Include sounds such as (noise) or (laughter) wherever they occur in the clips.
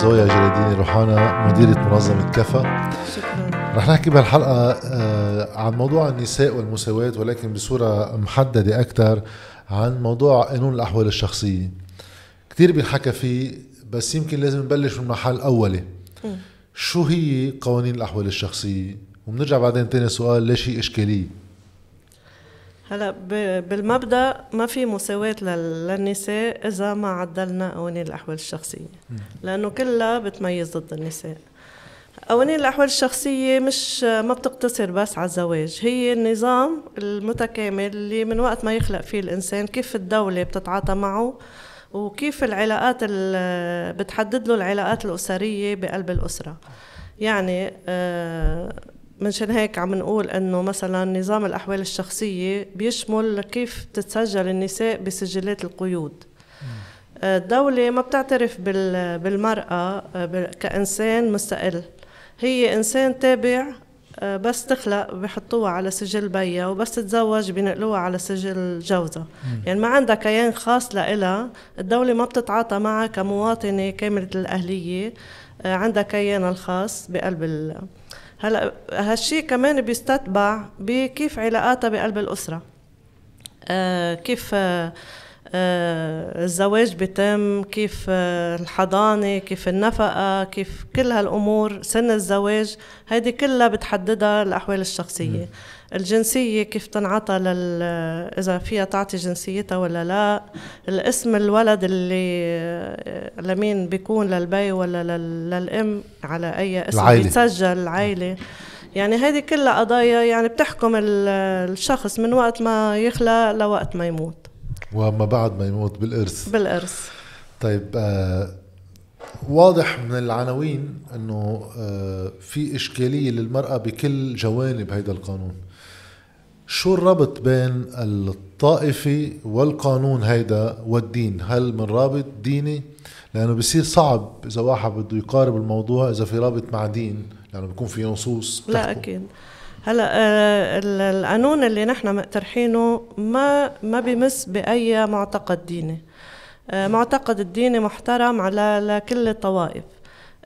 زويا جلاديني روحانا مديرة منظمة كفا. شكرا. رح نحكي بهالحلقة آه، عن موضوع النساء والمساواة ولكن بصورة محددة أكثر عن موضوع قانون الأحوال الشخصية. كثير بينحكى فيه بس يمكن لازم نبلش من محل أولي. شو هي قوانين الأحوال الشخصية؟ وبنرجع بعدين تاني سؤال ليش هي إشكالية؟ هلا بالمبدأ ما في مساواة لل- للنساء إذا ما عدلنا قوانين الأحوال الشخصية لأنه كلها بتميز ضد النساء. قوانين الأحوال الشخصية مش ما بتقتصر بس على الزواج هي النظام المتكامل اللي من وقت ما يخلق فيه الإنسان كيف الدولة بتتعاطى معه وكيف العلاقات ال- بتحدد له العلاقات الأسرية بقلب الأسرة. يعني آه، منشان هيك عم نقول إنه مثلا نظام الأحوال الشخصية بيشمل كيف تتسجل النساء بسجلات القيود. آه، الدولة ما بتعترف بال- بالمرأة آه، كإنسان مستقل. هي إنسان تابع آه، بس تخلق بحطوها على سجل بيها وبس تتزوج بينقلوها على سجل جوزها. يعني ما عندها كيان خاص لإلها. الدولة ما بتتعاطى معها كمواطنة كاملة الأهلية. عندها كيانها الخاص بقلب هلا هالشيء كمان بيستتبع بكيف علاقاتها بقلب الأسرة. آه، كيف آه، آه، الزواج بيتم كيف آه، الحضانة كيف النفقة كيف كل هالأمور سن الزواج هيدي كلها بتحددها الأحوال الشخصية. الجنسية كيف تنعطى لل إذا فيها تعطي جنسيتها ولا لا الاسم الولد اللي لمين بيكون للبي ولا لل- للأم على أي اسم العائلة. بيتسجل العائلة. يعني هذه كلها قضايا يعني بتحكم ال- الشخص من وقت ما يخلق لوقت ما يموت. وما بعد ما يموت بالإرث. بالإرث. طيب آه واضح من العناوين إنه آه في إشكالية للمرأة بكل جوانب هيدا القانون. شو الربط بين الطائفي والقانون هيدا والدين؟ هل من رابط ديني؟ لأنه بصير صعب إذا واحد بده يقارب الموضوع إذا في رابط مع دين لأنه بيكون في نصوص لا. أكيد. هلأ آه، ال- القانون اللي نحن مقترحينه ما ما بيمس بأي معتقد ديني. معتقد الديني محترم على لكل الطوائف.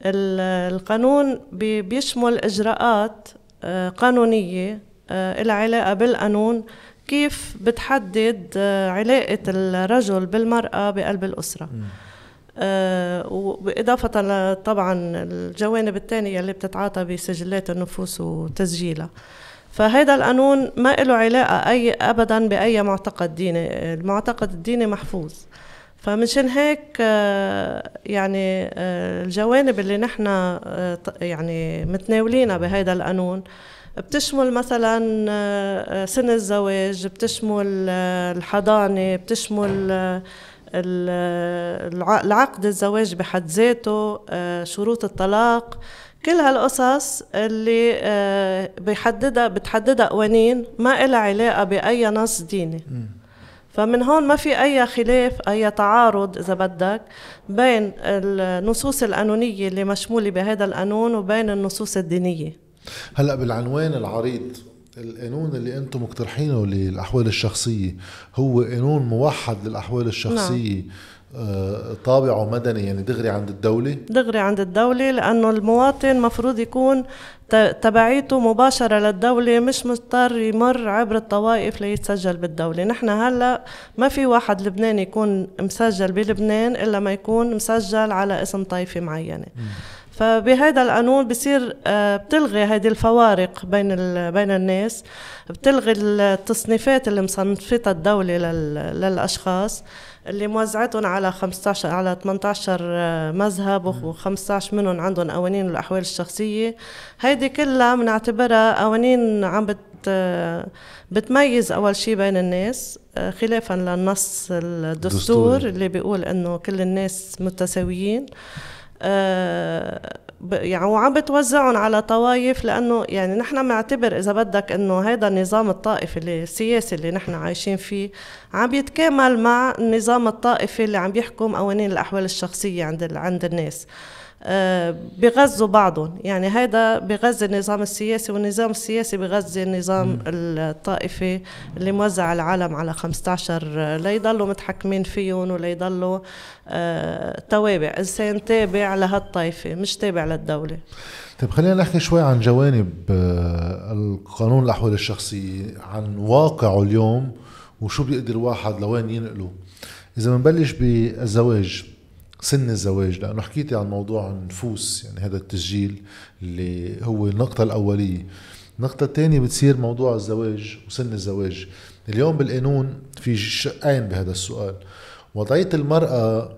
ال- القانون بي- بيشمل إجراءات آه، قانونية آه، لها علاقة بالقانون كيف بتحدد آه، علاقة الرجل بالمرأة بقلب الأسرة. آه، وإضافة طبعا الجوانب الثانية اللي بتتعاطى بسجلات النفوس وتسجيلها. فهذا القانون ما له علاقة أي أبدا بأي معتقد ديني. المعتقد الديني محفوظ. فمنشان هيك آه، يعني آه، الجوانب اللي نحن آه، يعني متناولينها بهذا القانون بتشمل مثلا سن الزواج بتشمل الحضانة بتشمل ال- الع- العقد الزواج بحد ذاته شروط الطلاق كل هالقصص اللي بيحددها بتحددها قوانين ما إلها علاقة بأي نص ديني. فمن هون ما في أي خلاف أي تعارض إذا بدك بين النصوص القانونية اللي مشمولة بهذا القانون وبين النصوص الدينية. هلأ بالعنوان العريض القانون اللي أنتم مقترحينه للأحوال الشخصية هو قانون موحد للأحوال الشخصية. آه طابعه مدني يعني دغري عند الدولة؟ دغري عند الدولة لأنه المواطن مفروض يكون تبعيته مباشرة للدولة مش مضطر يمر عبر الطوائف ليتسجل بالدولة. نحن هلأ ما في واحد لبناني يكون مسجل بلبنان إلا ما يكون مسجل على اسم طائفة معينة. فبهذا القانون بصير آه، بتلغي هذه الفوارق بين بين الناس بتلغي التصنيفات اللي مصنفتها الدولة لل- للأشخاص. اللي موزعتهم على 15 على 18 آه، مذهب و15 منهم عندهم قوانين الأحوال الشخصية. هيدي كلها بنعتبرها قوانين عم بت آه، بتميز أول شيء بين الناس آه، خلافا للنص الدستور. اللي بيقول إنه كل الناس متساويين. يعني وعم بتوزعهم على طوائف لأنه يعني نحن بنعتبر إذا بدك إنه هذا النظام الطائفي السياسي اللي نحن عايشين فيه عم يتكامل مع النظام الطائفي اللي عم بيحكم قوانين الأحوال الشخصية عند عند الناس. بغزوا بعضهم. يعني هذا بغزي النظام السياسي والنظام السياسي بغزي النظام الطائفي اللي موزع العالم على 15 ليضلوا متحكمين فيهم وليضلوا آه، توابع. إنسان تابع لهالطائفة مش تابع للدولة. طيب خلينا نحكي شوي عن جوانب آه، القانون الأحوال الشخصيه عن واقعه اليوم وشو بيقدر واحد لوين ينقله. إذا بنبلش بالزواج. سن الزواج لأنه حكيتي عن موضوع النفوس يعني هذا التسجيل اللي هو النقطة الأولية. النقطة الثانية بتصير موضوع الزواج وسن الزواج. اليوم بالقانون في شقين بهذا السؤال. وضعية المرأة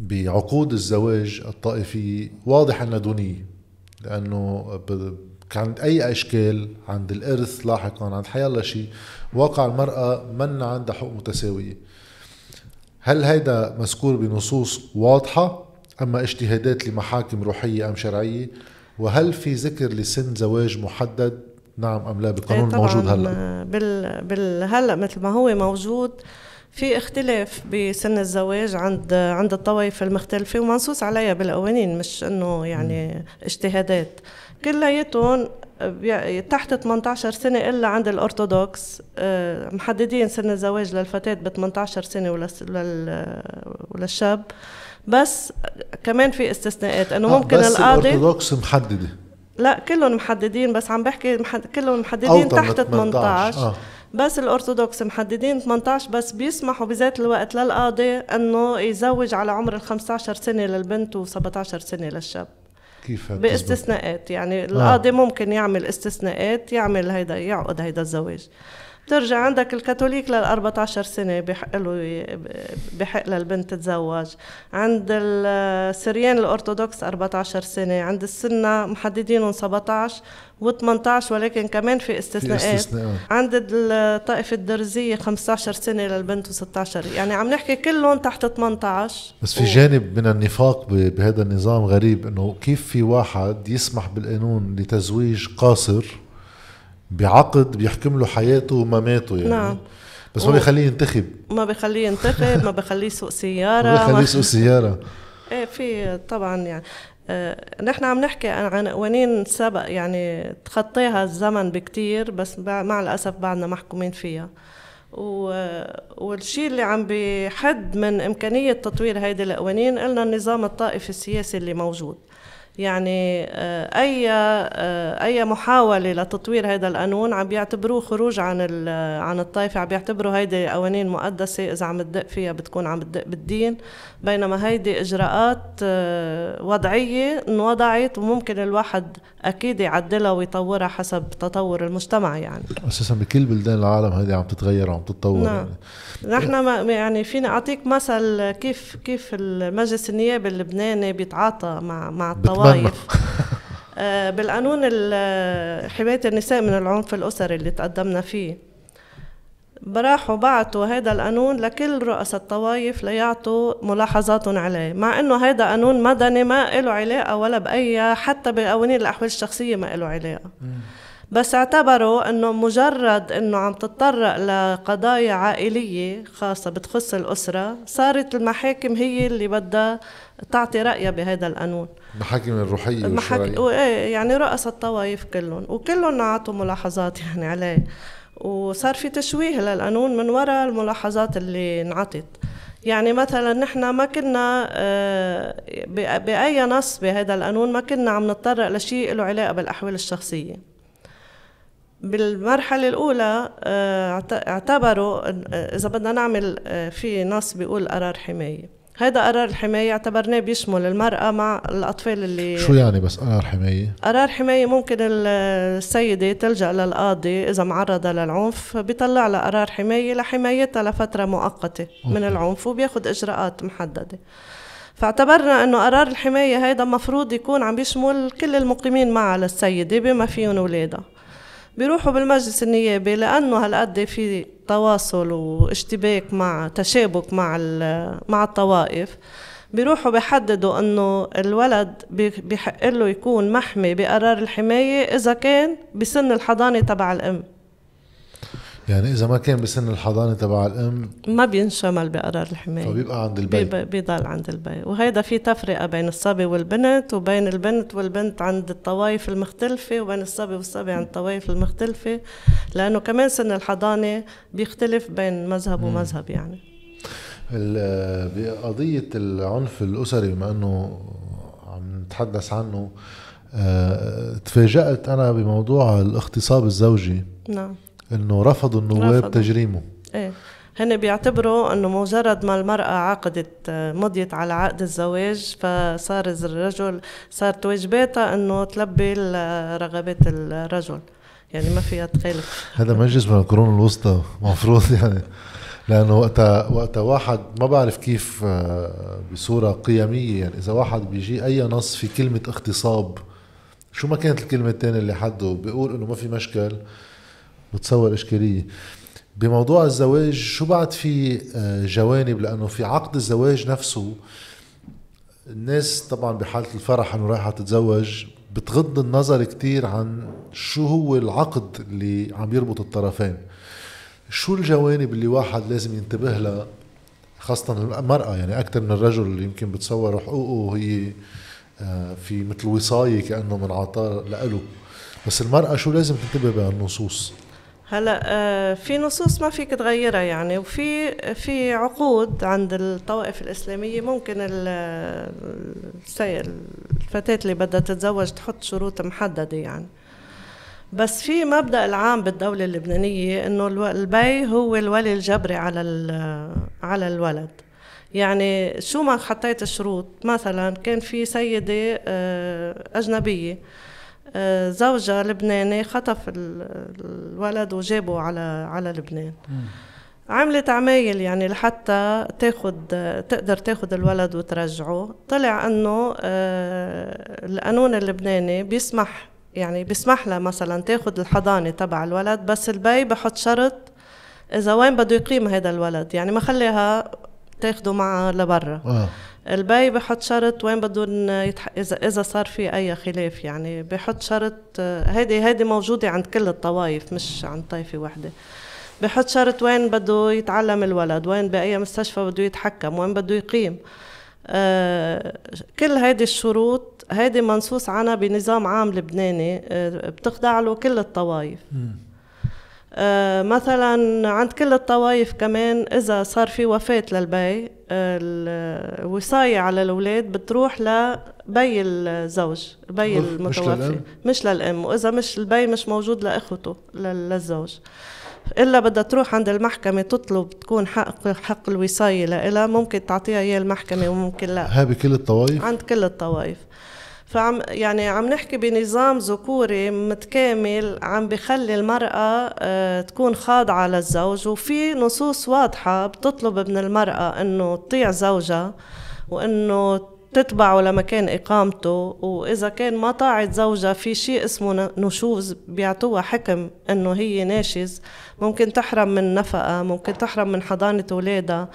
بعقود الزواج الطائفية واضح أنها دونية لأنه كان أي أشكال عند الإرث لاحقا عند حيالله شيء واقع المرأة من عندها حقوق متساوية. هل هيدا مذكور بنصوص واضحة أما اجتهادات لمحاكم روحية أم شرعية؟ وهل في ذكر لسن زواج محدد؟ نعم أم لا بالقانون إيه الموجود هلأ. بال... بال... هلأ مثل ما هو موجود في اختلاف بسن الزواج عند عند الطوائف المختلفة ومنصوص عليها بالقوانين مش إنه يعني اجتهادات. كلياتهم تحت 18 سنة إلا عند الأرثوذكس آه، محددين سن الزواج للفتاة ب 18 سنة وللشاب. بس كمان في استثناءات إنه ممكن بس القاضي الأرثوذكس محددة. لا كلهم محددين بس عم بحكي محد... كلهم محددين تحت 18 آه. بس الأرثوذكس محددين 18 بس بيسمحوا بذات الوقت للقاضي إنه يزوج على عمر ال 15 سنة للبنت و17 سنة للشاب. كيف باستثناءات يعني القاضي آه. ممكن يعمل استثناءات يعمل هيدا يعقد هيدا الزواج بترجع عندك الكاثوليك لل 14 سنة بحق له بحق للبنت تتزوج. عند السريان الأرثوذكس 14 سنة عند السنة محددينهم 17 و18 ولكن كمان في استثناءات. عند الطائفة الدرزية 15 سنة للبنت و16 يعني عم نحكي كلهم تحت 18 بس في جانب من النفاق بهذا النظام غريب إنه كيف في واحد يسمح بالقانون لتزويج قاصر بعقد بيحكم له حياته ومماته يعني. نعم. بس ما بيخليه ينتخب. ما بيخليه ينتخب ما بيخليه يسوق سيارة ما بيخليه يسوق سيارة. (laughs) إيه في طبعا يعني. آه نحن عم نحكي عن قوانين سبق يعني تخطيها الزمن بكتير بس مع الأسف بعدنا محكومين فيها. والشيء اللي عم بحد من إمكانية تطوير هيدي القوانين قلنا النظام الطائفي السياسي اللي موجود. يعني آه، أي آه، أي محاولة لتطوير هذا القانون عم بيعتبروه خروج عن عن الطائفة عم بيعتبروا هيدي قوانين مقدسة إذا عم تدق فيها بتكون عم تدق بالدين بينما هيدي إجراءات آه، وضعية انوضعت وممكن الواحد أكيد يعدلها ويطورها حسب تطور المجتمع يعني أساسا بكل بلدان العالم هيدي عم تتغير وعم تتطور نعم. يعني. نحن ما يعني فيني أعطيك مثل كيف كيف المجلس النيابي اللبناني بيتعاطى مع مع الطوائف آه، بالقانون حماية النساء من العنف الأسري اللي تقدمنا فيه. براحوا بعتوا هذا القانون لكل رؤساء الطوائف ليعطوا ملاحظاتهم عليه مع إنه هذا قانون مدني ما له علاقة ولا بأي حتى بقوانين الأحوال الشخصية ما له علاقة. بس اعتبروا إنه مجرد إنه عم تتطرق لقضايا عائلية خاصة بتخص الأسرة صارت المحاكم هي اللي بدها تعطي رأيها بهذا القانون. المحاكم الروحية المحاكم إيه، يعني رؤساء الطوائف كلهم وكلهم اعطوا ملاحظات يعني عليه. وصار في تشويه للقانون من وراء الملاحظات اللي انعطت. يعني مثلا نحن ما كنا آه، بأي نص بهذا القانون ما كنا عم نتطرق لشيء له علاقة بالأحوال الشخصية. بالمرحلة الأولى آه، اعتبروا آه، إذا بدنا نعمل في نص بيقول قرار حماية. هذا قرار الحماية اعتبرناه بيشمل المرأة مع الأطفال اللي شو يعني بس قرار حماية؟ قرار حماية ممكن السيدة تلجأ للقاضي إذا معرضة للعنف بيطلع لها قرار حماية لحمايتها لفترة مؤقتة أوكي. من العنف وبياخد إجراءات محددة فاعتبرنا إنه قرار الحماية هذا مفروض يكون عم بيشمل كل المقيمين معها للسيدة بما فيهم اولادها بيروحوا بالمجلس النيابي لأنه هالقد في تواصل واشتباك مع تشابك مع مع الطوائف. بيروحوا بيحددوا إنه الولد بحق له يكون محمي بقرار الحماية إذا كان بسن الحضانة تبع الأم. يعني إذا ما كان بسن الحضانة تبع الأم ما بينشمل بقرار الحماية. فبيبقى عند البي. بيضل عند البي. وهيدا في تفرقة بين الصبي والبنت وبين البنت والبنت عند الطوائف المختلفة وبين الصبي والصبي عند الطوائف المختلفة. لأنه كمان سن الحضانة بيختلف بين مذهب ومذهب يعني. بقضية العنف الأسري بما إنه عم نتحدث عنه أه تفاجأت أنا بموضوع الاغتصاب الزوجي. نعم. إنه رفضوا النواب رفضوا. تجريمه. إيه. هن بيعتبروا إنه مجرد ما المرأة عقدت مضيت على عقد الزواج فصار الرجل صارت واجباتها إنه تلبي رغبات الرجل. يعني ما فيها تخالف هذا مجلس من القرون الوسطى مفروض (laughs) يعني. لأنه وقتها وقتها واحد ما بعرف كيف آه، بصورة قيمية يعني. إذا واحد بيجي أي نص في كلمة اغتصاب شو ما كانت الكلمة الثانية اللي حده؟ بيقول إنه ما في مشكل. بتصور إشكالية. بموضوع الزواج شو بعد في آه، جوانب؟ لأنه في عقد الزواج نفسه الناس طبعا بحالة الفرح إنه رايحة تتزوج بتغض النظر كتير عن شو هو العقد اللي عم يربط الطرفين. شو الجوانب اللي واحد لازم ينتبه لها؟ خاصة المرأة يعني أكثر من الرجل اللي يمكن بتصور حقوقه هي آه، في مثل وصاية كأنه من عطاء لإله. بس المرأة شو لازم تنتبه بهالنصوص؟ هلا آه، في نصوص ما فيك تغيرها يعني وفي في عقود عند الطوائف الإسلامية ممكن الفتاة اللي بدها تتزوج تحط شروط محددة يعني. بس في مبدأ العام بالدولة اللبنانية إنه البي هو الولي الجبري على على الولد. يعني شو ما حطيت الشروط مثلا كان في سيدة آه، أجنبية زوجها لبناني خطف الولد وجابه على على لبنان. عملت عمايل يعني لحتى تاخد تقدر تاخد الولد وترجعه. طلع إنه آه، القانون اللبناني بيسمح يعني بيسمح لها مثلا تاخد الحضانة تبع الولد بس البي بحط شرط إذا وين بده يقيم هذا الولد. يعني ما خليها تاخده معها لبرا. آه. البي بحط شرط وين بدهم يتح... إذا إذا صار في أي خلاف يعني بحط شرط هيدي هيدي موجودة عند كل الطوائف مش عند طائفة وحده بحط شرط وين بده يتعلم الولد وين بأي مستشفى بده يتحكم وين بده يقيم. آه كل هيدي الشروط هيدي منصوص عنها بنظام عام لبناني آه بتخضع له كل الطوائف. مثلا عند كل الطوائف كمان إذا صار في وفاة للبي الوصايه على الأولاد بتروح لبي الزوج بي المتوفي. مش, مش للأم وإذا مش البي مش موجود لإخوته للزوج. إلا بدها تروح عند المحكمة تطلب تكون حق حق الوصاية لها ممكن تعطيها اياه المحكمة وممكن لا. هاي بكل الطوائف؟ عند كل الطوائف. فعم يعني عم نحكي بنظام ذكوري متكامل عم بخلي المرأة آه، تكون خاضعة للزوج وفي نصوص واضحة بتطلب من المرأة إنه تطيع زوجها وإنه تتبعه لمكان إقامته وإذا كان ما طاعت زوجها في شيء اسمه نشوز بيعطوها حكم إنه هي ناشز. ممكن تحرم من نفقة ممكن تحرم من حضانة أولادها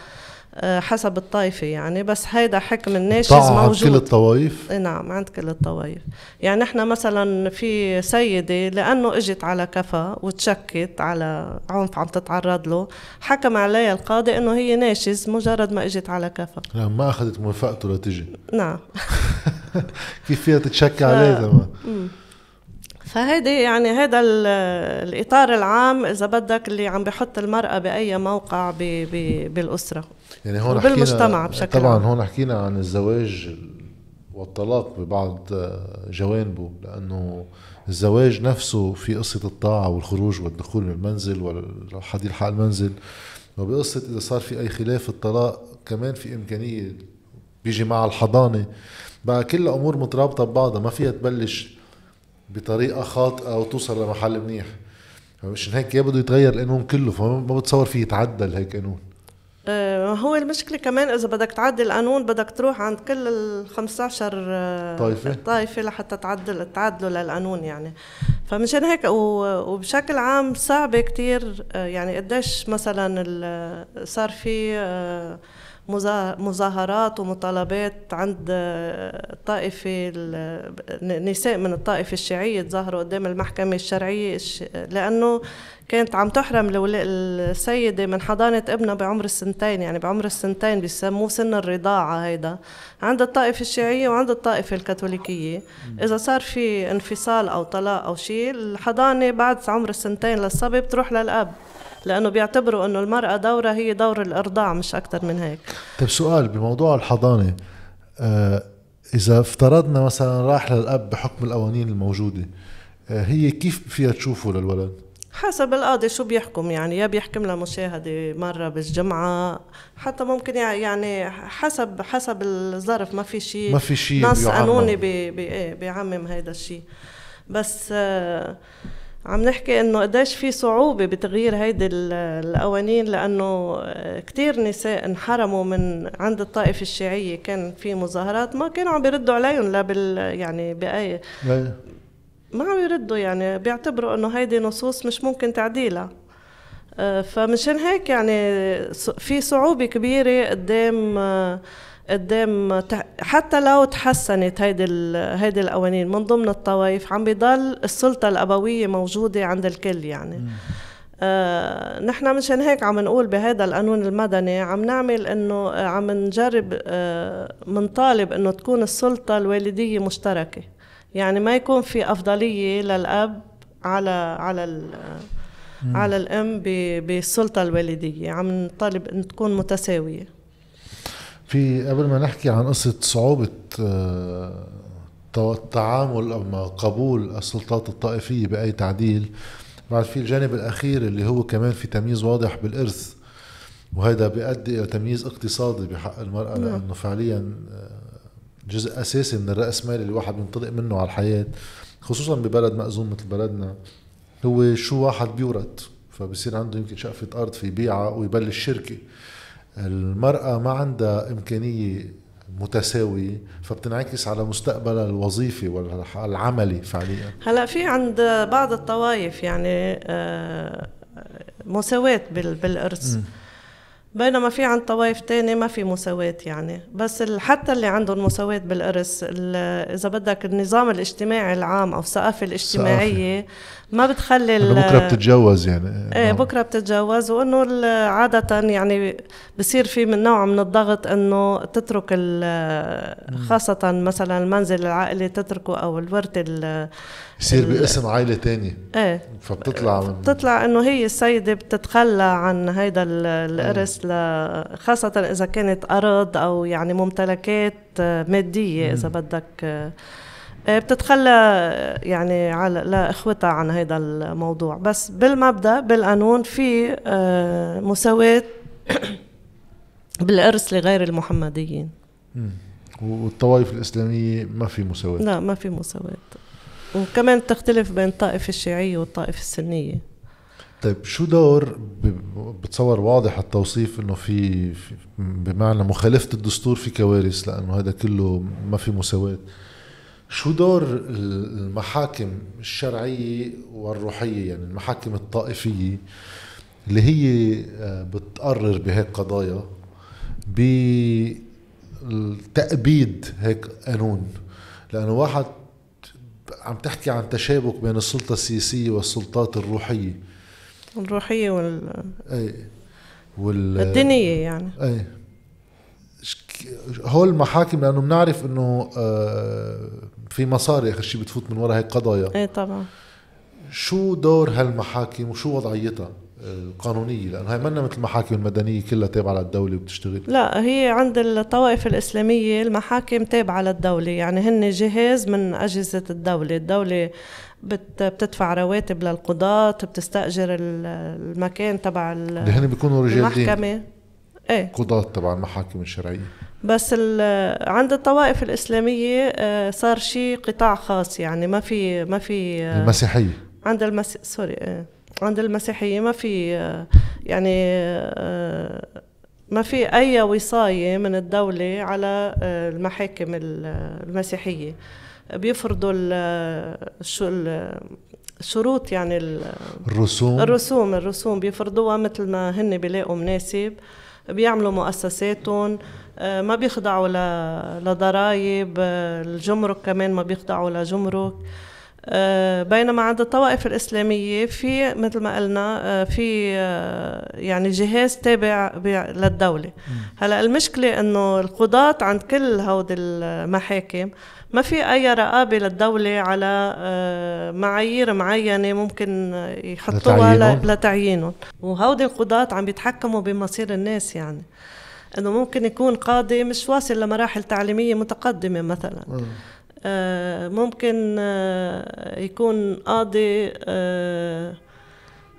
حسب الطائفة يعني بس هيدا حكم الناشز موجود عند كل الطوائف؟ نعم عند كل الطوائف. يعني إحنا مثلا في سيدة لأنه إجت على كفا وتشكت على عنف عم تتعرض له حكم عليها القاضي إنه هي ناشز مجرد ما إجت على كفا. نعم ما أخذت موافقته لتجي. نعم. (laughs) كيف فيها تتشكى عليه زمان فهيدي يعني هذا الإطار العام إذا بدك اللي عم بحط المرأة بأي موقع بي بي بالأسرة. يعني هون بالمجتمع بشكل طبعا عام. هون حكينا عن الزواج والطلاق ببعض جوانبه لأنه الزواج نفسه في قصة الطاعة والخروج والدخول من المنزل والحديث حق المنزل. وبقصة إذا صار في أي خلاف الطلاق كمان في إمكانية بيجي مع الحضانة. بقى كل أمور مترابطة ببعضها ما فيها تبلش بطريقة خاطئة وتوصل لمحل منيح. مشان هيك يا بده يتغير القانون كله فما بتصور فيه يتعدل هيك قانون. آه، هو المشكلة كمان إذا بدك تعدل القانون بدك تروح عند كل ال 15 آه، طائفة. طائفة لحتى تعدل تعدلوا للقانون يعني. فمشان هيك وبشكل عام صعب كتير آه، يعني قديش مثلا صار في مظاهرات ومطالبات عند الطائفة نساء من الطائفة الشيعية تظاهروا قدام المحكمة الشرعية لأنه كانت عم تحرم السيدة من حضانة ابنها بعمر السنتين يعني بعمر السنتين بيسموه سن الرضاعة هيدا. عند الطائفة الشيعية وعند الطائفة الكاثوليكية. إذا صار في انفصال أو طلاق أو شيء الحضانة بعد عمر السنتين للصبي بتروح للأب. لأنه بيعتبروا إنه المرأة دورها هي دور الأرضاع مش أكثر من هيك. طيب سؤال بموضوع الحضانة آه إذا افترضنا مثلا راح للأب بحكم القوانين الموجودة آه هي كيف فيها تشوفه للولد؟ حسب القاضي شو بيحكم يعني يا بيحكم له مشاهده مرة بالجمعة حتى ممكن يعني حسب حسب الظرف ما في شيء ما في شيء نص قانوني إيه، بيعمم هيدا الشيء. بس آه عم نحكي إنه قديش في صعوبة بتغيير هيدي القوانين لأنه كتير نساء انحرموا من عند الطائفة الشيعية. كان في مظاهرات ما كانوا عم بيردوا عليهم لا بال يعني بأي ما عم يردوا يعني بيعتبروا إنه هيدي نصوص مش ممكن تعديلها. آه، فمشان هيك يعني في صعوبة كبيرة قدام قدام حتى لو تحسنت هيدي هيدي القوانين من ضمن الطوائف عم بضل السلطة الأبوية موجودة عند الكل يعني. آه نحن مشان هيك عم نقول بهذا القانون المدني عم نعمل إنه آه، عم نجرب آه منطالب إنه تكون السلطة الوالدية مشتركة. يعني ما يكون في أفضلية للأب على على على الأم بالسلطة الوالدية. عم نطالب إن تكون متساوية. في قبل ما نحكي عن قصة صعوبة آه، التعامل أو قبول السلطات الطائفية بأي تعديل بعد في الجانب الأخير اللي هو كمان في تمييز واضح بالإرث وهذا بيؤدي إلى تمييز اقتصادي بحق المرأة نعم. لأنه فعليا آه، جزء أساسي من الرأس مال اللي الواحد بينطلق منه على الحياة خصوصا ببلد مأزوم مثل بلدنا هو شو واحد بيورث فبصير عنده يمكن شقفة أرض في بيعة ويبلش شركة المرأة ما عندها إمكانية متساوية فبتنعكس على مستقبلها الوظيفي والعملي فعليا. هلا في عند بعض الطوائف يعني آه، مساواة بالإرث بينما في عند طوائف تانية ما في مساواة يعني بس حتى اللي عندهم مساواة بالإرث إذا بدك النظام الاجتماعي العام أو الثقافة الاجتماعية سقافة. ما بتخلي بكرة بتتجوز يعني إيه نعم. بكرة بتتجوز وإنه عادة يعني بصير في من نوع من الضغط إنه تترك خاصة مثلا المنزل العائلي تتركه أو الورثة يصير باسم عائلة تانية. إيه. فبتطلع من بتطلع إنه هي السيدة بتتخلى عن هيدا الارث خاصة إذا كانت ارض أو يعني ممتلكات مادية إذا بدك آه، بتتخلى يعني على لإخوتها عن هذا الموضوع. بس بالمبدأ بالقانون في آه، مساواة (coughs) بالارث لغير المحمديين. والطوائف الإسلامية ما في مساواة. لا ما في مساواة. وكمان تختلف بين الطائفة الشيعية والطائفة السنية. طيب شو دور بتصور واضح التوصيف إنه في بمعنى مخالفة الدستور في كوارث لأنه هذا كله ما في مساواة. شو دور المحاكم الشرعية والروحية يعني المحاكم الطائفية اللي هي آه، بتقرر بهيك قضايا بتأبيد هيك قانون؟ لأنه واحد عم تحكي عن تشابك بين السلطة السياسية والسلطات الروحية. الروحية وال أي وال الدينية يعني. أي. هول المحاكم لأنه بنعرف إنه آه، في مصاري آخر شيء بتفوت من وراء هيك قضايا. إيه طبعا. شو دور هالمحاكم وشو وضعيتها؟ القانونية لأنه هي منا مثل المحاكم المدنية كلها تابعة للدولة وبتشتغل. لا هي عند الطوائف الإسلامية المحاكم تابعة للدولة يعني هن جهاز من أجهزة الدولة. الدولة بتدفع رواتب للقضاة بتستأجر المكان تبع اللي هن بيكونوا رجال المحكمة. دين. إيه. قضاة تبع المحاكم الشرعية. بس عند الطوائف الإسلامية آه، صار شيء قطاع خاص يعني ما في ما في آه، المسيحية. عند المس سوري آه، عند المسيحية ما في يعني ما في أي وصاية من الدولة على المحاكم المسيحية. بيفرضوا الشروط يعني الرسوم. الرسوم الرسوم بيفرضوها مثل ما هن بيلاقوا مناسب. بيعملوا مؤسساتهم. ما بيخضعوا لضرائب. الجمرك كمان ما بيخضعوا لجمرك. بينما عند الطوائف الإسلامية في مثل ما قلنا في يعني جهاز تابع للدولة. هلأ المشكلة إنه القضاة عند كل هود المحاكم ما في أي رقابة للدولة على معايير معينة ممكن يحطوها لتعيينهم. وهودي القضاة عم بيتحكموا بمصير الناس يعني. إنه ممكن يكون قاضي مش واصل لمراحل تعليمية متقدمة مثلا. آه ممكن آه يكون قاضي آه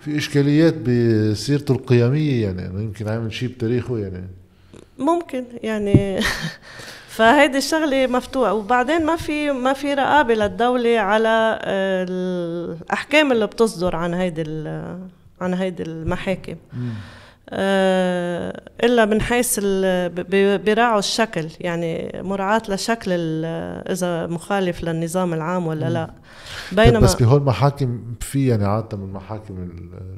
في إشكاليات بسيرته القيميه يعني إنه يمكن عامل شيء بتاريخه يعني. ممكن يعني. (laughs) فهيدي الشغلة مفتوحة. وبعدين ما في ما في رقابة للدولة على آه، الأحكام اللي بتصدر عن هيدي عن هيدي المحاكم. آه، إلا من حيث بيراعوا الشكل يعني مراعاة لشكل إذا مخالف للنظام العام ولا لا. بينما بس بهول المحاكم في يعني عادة من المحاكم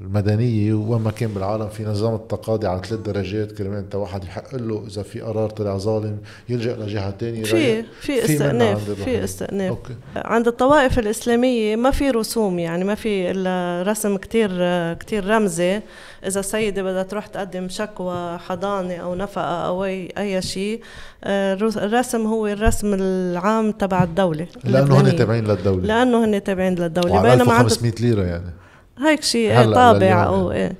المدنية وين ما كان بالعالم في نظام التقاضي على ثلاث درجات كرمال انت واحد يحق له إذا في قرار طلع ظالم يلجأ لجهة ثانية في في استئناف في استئناف. أوكي. عند الطوائف الإسلامية ما في رسوم يعني ما في إلا رسم كثير كثير رمزي. إذا السيده بدها تروح تقدم شكوى حضانة أو نفقة أو اي أي شيء. آه، الرسم هو الرسم العام تبع الدولة. لأنه هن تابعين للدولة. لأنه هن تابعين للدولة. بينما 1500 ليرة يعني. هيك شيء طابع أو إيه.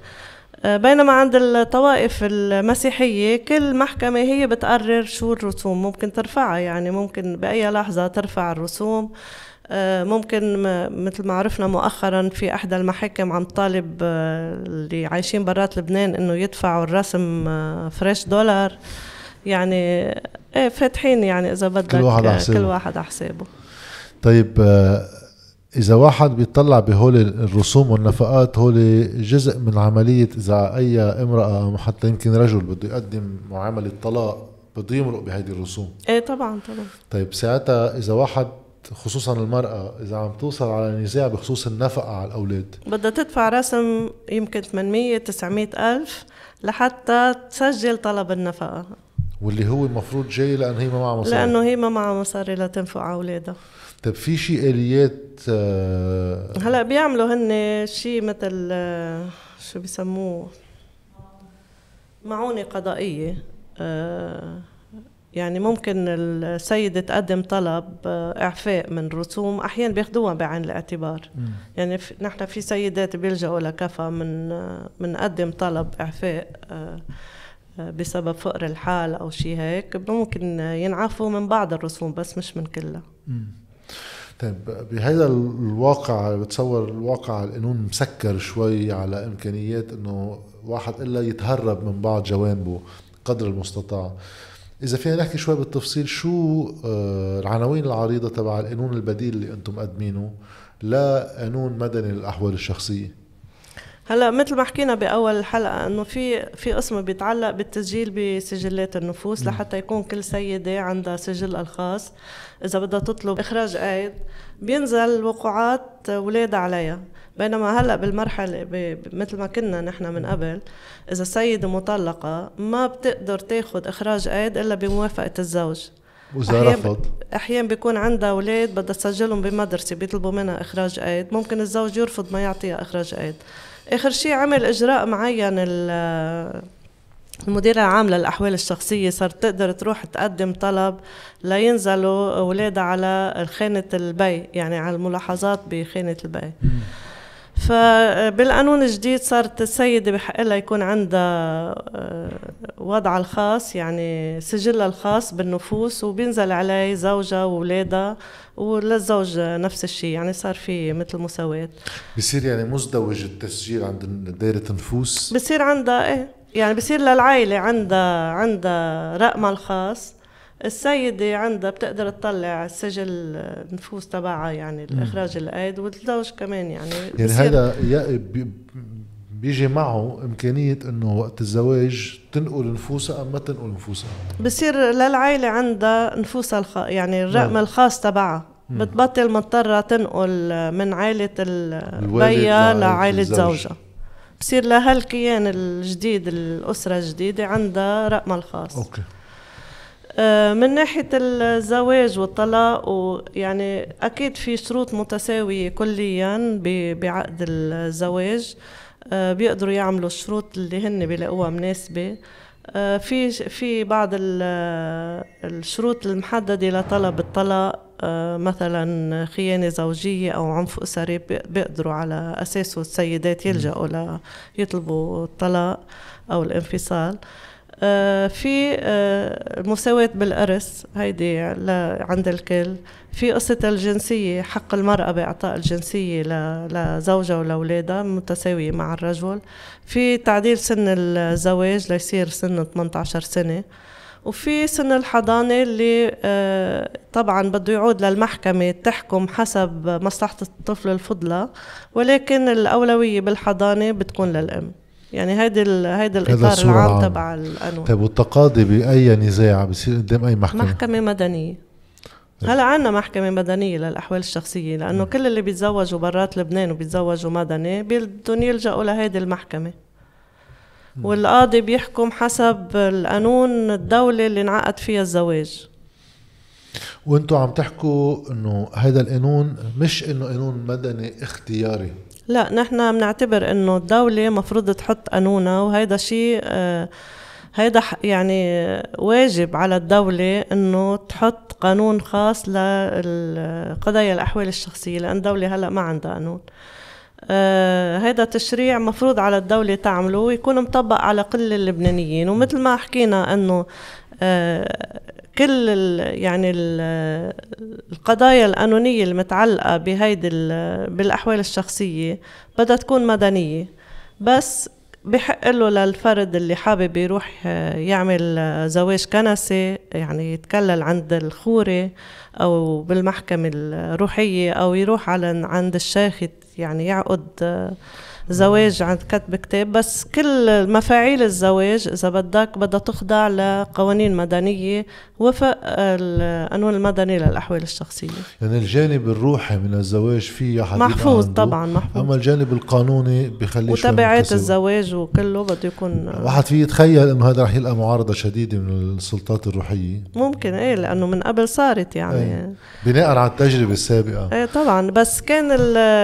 آه، بينما عند الطوائف المسيحية كل محكمة هي بتقرر شو الرسوم ممكن ترفعها. يعني ممكن بأي لحظة ترفع الرسوم. ممكن مثل ما عرفنا مؤخرا في احدى المحاكم عم طالب آه، اللي عايشين برات لبنان إنه يدفعوا الرسم فريش دولار. يعني إيه فاتحين يعني إذا بدك كل واحد على حسابه. كل واحد على حسابه. طيب إذا واحد بيطلع بهول الرسوم والنفقات هول جزء من عملية إذا أي امرأة أو حتى يمكن رجل بده يقدم معاملة طلاق بده يمرق بهيدي الرسوم؟ إيه طبعا طبعا. طيب ساعتها إذا واحد خصوصا المرأة إذا عم توصل على نزاع بخصوص النفقة على الأولاد. بدها تدفع رسم يمكن 800 900 ألف لحتى تسجل طلب النفقة. واللي هو المفروض جاي لأنه هي ما معها مصاري. لأنه هي ما معها مصاري لتنفق على أولادها. طيب في شيء آليات آه هلأ بيعملوا هن شيء مثل آه شو بيسموه معونة قضائية آه يعني ممكن السيدة تقدم طلب آه، إعفاء من رسوم أحيانا بياخدوها بعين الاعتبار. م. يعني نحن في سيدات بيلجأوا لكفى من آه، من طلب إعفاء آه، بسبب فقر الحال أو شيء هيك. ممكن ينعفوا من بعض الرسوم بس مش من كلها. طيب بهذا الواقع بتصور الواقع القانون مسكر شوي على إمكانيات إنه واحد إلا يتهرب من بعض جوانبه قدر المستطاع. إذا فينا نحكي شوي بالتفصيل شو آه، العناوين العريضة تبع القانون البديل اللي أنتم مقدمينه لقانون مدني للأحوال الشخصية؟ هلا مثل ما حكينا بأول الحلقة إنه في في قسم بيتعلق بالتسجيل بسجلات النفوس لحتى يكون كل سيدة عندها سجل ألخاص. إذا بدها تطلب إخراج قيد بينزل وقوعات ولادها عليها. بينما هلا بالمرحلة مثل ما كنا نحن من قبل إذا السيده مطلقة ما بتقدر تاخذ إخراج قيد إلا بموافقة الزوج. وإذا رفض. أحيانا بيكون عندها أولاد بدها تسجلهم بمدرسة بيطلبوا منها إخراج قيد ممكن الزوج يرفض ما يعطيها إخراج قيد آخر شيء عمل إجراء معين المديرة العام للأحوال الشخصية صارت تقدر تروح تقدم طلب لينزلوا أولادها على خانة البي يعني على الملاحظات بخانة البي فبالقانون الجديد صارت السيدة بحق لها يكون عندها آه، وضعها الخاص يعني سجلها الخاص بالنفوس وبينزل عليه زوجها وولادها وللزوج نفس الشيء. يعني صار في مثل مساواة. بصير يعني مزدوج التسجيل عند دائرة النفوس؟ بصير عندها إيه يعني بصير للعائلة عندها عندها رقمها الخاص. السيدة عندها بتقدر تطلع سجل النفوس تبعها يعني الإخراج الأيد والزوج كمان يعني يعني هذا بيجي معه إمكانية إنه وقت الزواج تنقل نفوسها أم ما تنقل نفوسها؟ بصير للعائلة عندها نفوسها الخ... يعني الرقم نعم. الخاص تبعها. بتبطل مضطرة تنقل من عائلة البيا لعائلة زوجها. بصير لهالكيان الجديد الأسرة الجديدة عندها رقمها الخاص. أوكي. آه، من ناحية الزواج والطلاق ويعني أكيد في شروط متساوية كليا بعقد الزواج. آه، بيقدروا يعملوا الشروط اللي هن بيلاقوها مناسبة. آه، في في بعض ال- الشروط المحددة لطلب الطلاق آه، مثلا خيانة زوجية أو عنف أسري بي- بيقدروا على أساسه السيدات يلجأوا ليطلبوا الطلاق أو الانفصال. آه، في آه، المساواة بالإرث هيدي عند الكل. في قصة الجنسية حق المرأة بإعطاء الجنسية لزوجها ولأولادها متساوية مع الرجل. في تعديل سن الزواج ليصير سن 18 سنة. وفي سن الحضانة اللي آه، طبعا بده يعود للمحكمة تحكم حسب مصلحة الطفل الفضلى ولكن الأولوية بالحضانة بتكون للأم. يعني هيدي هيدا الصورة العام. تبع القانون. طيب والتقاضي بأي نزاع؟ بصير قدام أي محكمة؟ محكمة مدنية. هلا عنا محكمة مدنية للأحوال الشخصية لأنه كل اللي بيتزوجوا برات لبنان وبيتزوجوا مدني بدهم يلجأوا لهيدي المحكمة. والقاضي بيحكم حسب القانون الدولة اللي انعقد فيها الزواج. وأنتم عم تحكوا إنه هذا القانون مش إنه قانون مدني اختياري. لا نحن بنعتبر إنه الدولة مفروض تحط قانونها وهيدا شيء آه، هيدا يعني واجب على الدولة إنه تحط قانون خاص لقضايا الأحوال الشخصية لأن الدولة هلأ ما عندها قانون. آه، هيدا تشريع مفروض على الدولة تعمله ويكون مطبق على كل اللبنانيين. ومثل ما حكينا إنه آه، كل يعني ال القضايا القانونية المتعلقة بهيدي ال- بالأحوال الشخصية بدها تكون مدنية. بس بحق له للفرد اللي حابب يروح آه، يعمل آه، زواج كنسي يعني يتكلل عند الخوري أو بالمحكمة الروحية أو يروح على عند الشيخ يت- يعني يعقد آه، زواج عند كتب كتاب بس كل مفاعيل الزواج إذا بدك بدها تخضع لقوانين مدنية وفق القانون المدني للأحوال الشخصية. يعني الجانب الروحي من الزواج فيه حد يبقى محفوظ عنده، طبعا محفوظ. أما الجانب القانوني بخليه وتبعات. الزواج وكله بده يكون واحد فيه يتخيل إنه هذا رح يلقى معارضة شديدة من السلطات الروحية. ممكن إيه لأنه من قبل صارت يعني. أي. بناء على التجربة السابقة. إيه طبعا بس كان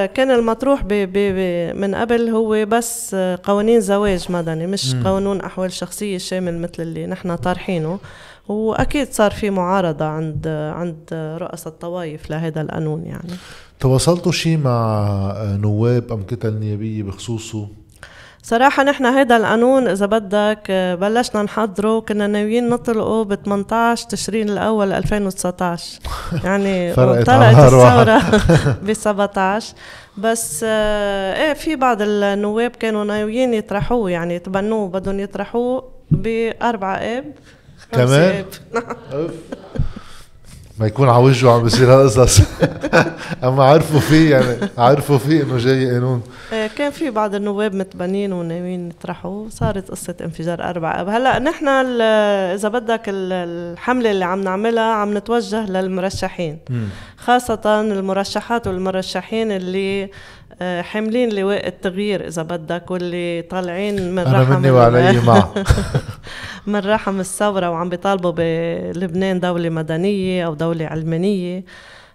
كان المطروح ب ب ب من قبل هو بس قوانين زواج مدني مش مم. قانون أحوال شخصية شامل مثل اللي نحن طارحينه. وأكيد صار في معارضة عند عند رؤساء الطوائف لهذا القانون يعني. تواصلتوا شيء مع نواب أم كتل نيابية بخصوصه؟ صراحة نحن هيدا القانون إذا بدك آه، بلشنا نحضره كنا ناويين نطلقه ب 18 تشرين الأول 2019 (laughs) يعني طلعت. الثورة (laughs) ب (laughs) 17 بس آه، إيه في بعض النواب كانوا ناويين يطرحوه يعني تبنوه بدهم يطرحوه بأربعة آب. خمسة كمان؟ ما يكون على وجهه عم بيصير هالقصص (laughs) أما عرفوا فيه يعني عرفوا فيه إنه جاي قانون إيه، كان في بعض النواب متبنين وناويين يطرحوا صارت قصة انفجار أربع أب هلأ نحن إذا بدك ال- الحملة اللي عم نعملها عم نتوجه للمرشحين. خاصة المرشحات والمرشحين اللي آه، حاملين لواء التغيير إذا بدك واللي طالعين من أنا رحم مني وعلي (laughs) مع (laughs) من رحم الثورة وعم بيطالبوا بلبنان دولة مدنية أو دولة علمانية.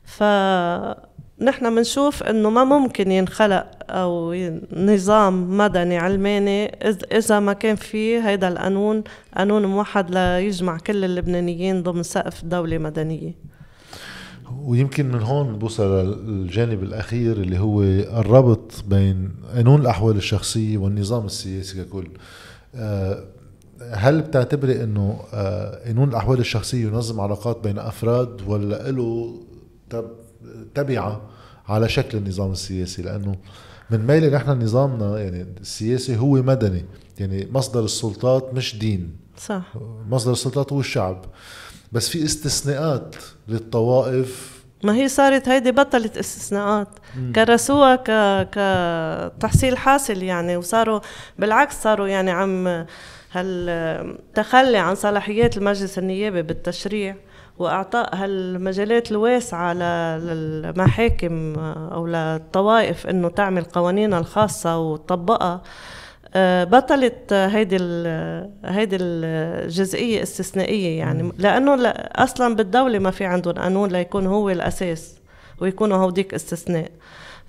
فنحن بنشوف إنه ما ممكن ينخلق أو نظام مدني علماني إذا ما كان في هيدا القانون قانون موحد ليجمع كل اللبنانيين ضمن سقف دولة مدنية. ويمكن من هون بوصل للجانب الأخير اللي هو الربط بين قانون الأحوال الشخصية والنظام السياسي ككل. آه، هل بتعتبري إنه آه، قانون الأحوال الشخصية ينظم علاقات بين أفراد ولا له تب- تبعة على شكل النظام السياسي؟ لأنه من ميلة نحن نظامنا يعني السياسي هو مدني يعني مصدر السلطات مش دين. صح. مصدر السلطات هو الشعب. بس في استثناءات للطوائف ما هي صارت هيدي بطلت استثناءات. كرسوها ك كتحصيل حاصل يعني وصاروا بالعكس صاروا يعني عم هالتخلي عن صلاحيات المجلس النيابي بالتشريع وأعطاء هالمجالات الواسعة للمحاكم أو للطوائف إنه تعمل قوانينها الخاصة وتطبقها. بطلت هيدي هيدي الجزئية استثنائية يعني. لأنه أصلا بالدولة ما في عندهم قانون ليكون هو الأساس ويكونوا هوديك استثناء.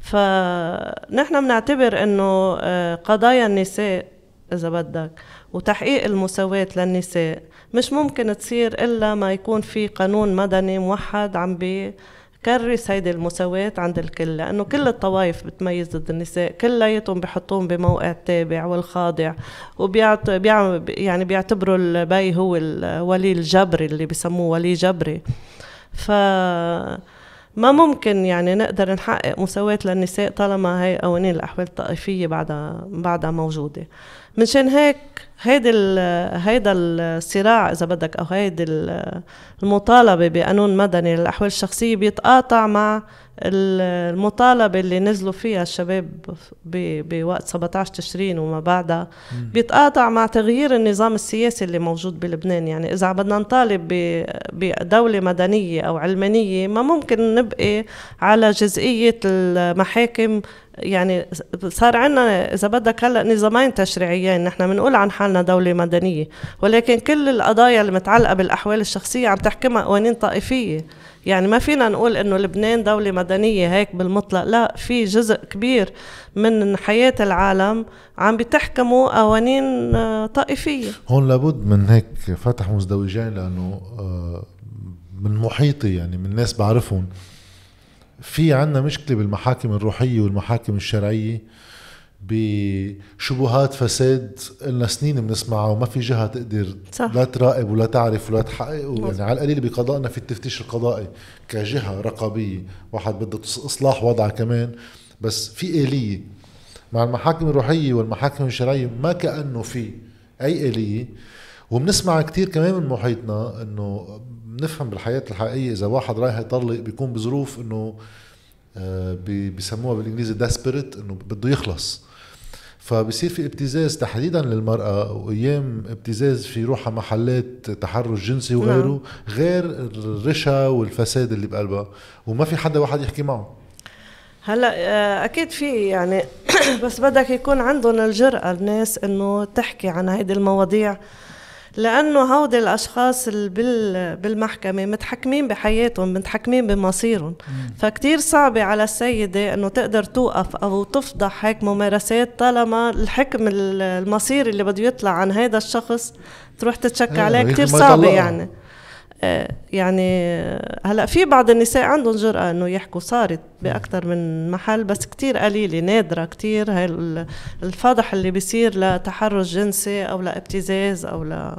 فنحن بنعتبر إنه آه، قضايا النساء إذا بدك وتحقيق المساواة للنساء مش ممكن تصير إلا ما يكون في قانون مدني موحد عم بكرس هيدي المساواة عند الكل لأنه كل الطوائف بتميز ضد النساء كلياتهم بحطوهم بموقع التابع والخاضع وبيعت يعني بيعتبروا البي هو الولي الجبري اللي بسموه ولي جبري. ف ما ممكن يعني نقدر نحقق مساواة للنساء طالما هي قوانين الأحوال الطائفية بعدها بعدها موجودة. منشان هيك هيدي هيدا الصراع إذا بدك أو هيدي المطالبة بقانون مدني للأحوال الشخصية بيتقاطع مع المطالبة اللي نزلوا فيها الشباب بوقت 17 تشرين وما بعدها. بيتقاطع مع تغيير النظام السياسي اللي موجود بلبنان. يعني إذا بدنا نطالب بدوله مدنية أو علمانية ما ممكن نبقي على جزئية المحاكم يعني صار عندنا إذا بدك هلا نظامين تشريعيين نحن بنقول عن حالنا دولة مدنية ولكن كل القضايا المتعلقه بالأحوال الشخصية عم تحكمها قوانين طائفية. يعني ما فينا نقول إنه لبنان دولة مدنية هيك بالمطلق لا في جزء كبير من حياة العالم عم بتحكموا قوانين آه، طائفية. هون لابد من هيك فتح مزدوجين لأنه آه، من محيطي يعني من ناس بعرفهم. في عنا مشكلة بالمحاكم الروحية والمحاكم الشرعية بشبهات فساد لنا سنين بنسمعها وما في جهة تقدر صح. لا تراقب ولا تعرف ولا تحقق. يعني على القليل بقضائنا في التفتيش القضائي كجهة رقابية واحد بده إصلاح وضعها كمان. بس في آلية مع المحاكم الروحية والمحاكم الشرعية ما كأنه في أي آلية. وبنسمع كتير كمان من محيطنا إنه بنفهم بالحياة الحقيقية إذا واحد رايح يطلق بيكون بظروف إنه آه، بيسموها بالإنجليزي داسبريت إنه بده يخلص. فبصير في ابتزاز تحديدا للمرأة وأيام ابتزاز في روحها محلات تحرش جنسي وغيره نعم. غير الرشا والفساد اللي بقلبها. وما في حدا واحد يحكي معه. هلأ آه، أكيد في يعني (coughs) بس بدك يكون عندهم الجرأة الناس إنه تحكي عن هيدي المواضيع. لأنه هودي الأشخاص اللي بالمحكمة متحكمين بحياتهم متحكمين بمصيرهم. فكتير صعبة على السيدة إنه تقدر توقف أو تفضح هيك ممارسات طالما الحكم المصيري اللي بده يطلع عن هذا الشخص تروح تتشكى إيه، عليه. كتير صعبة يعني. يعني هلا في بعض النساء عندهم جرأة إنه يحكوا صارت باكثر من محل بس كتير قليلة نادرة كتير. هاي الفضح اللي بيصير لتحرش جنسي أو لابتزاز أو ل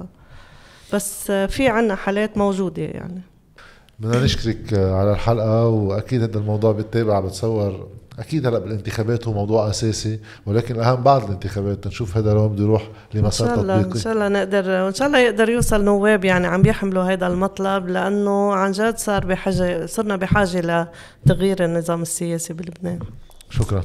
بس في عنا حالات موجودة يعني. بدنا نشكرك على الحلقة وأكيد هذا الموضوع بتتابع بتصور أكيد هلأ بالانتخابات هو موضوع أساسي ولكن الاهم بعد الانتخابات نشوف هذا لوين بده يروح لمسار تطبيقي إن شاء الله إن شاء الله نقدر وان شاء الله يقدر يوصل نواب يعني عم بيحملوا هذا المطلب لأنه عن جد صار بحاجة صرنا بحاجة لتغيير النظام السياسي بلبنان. شكرا.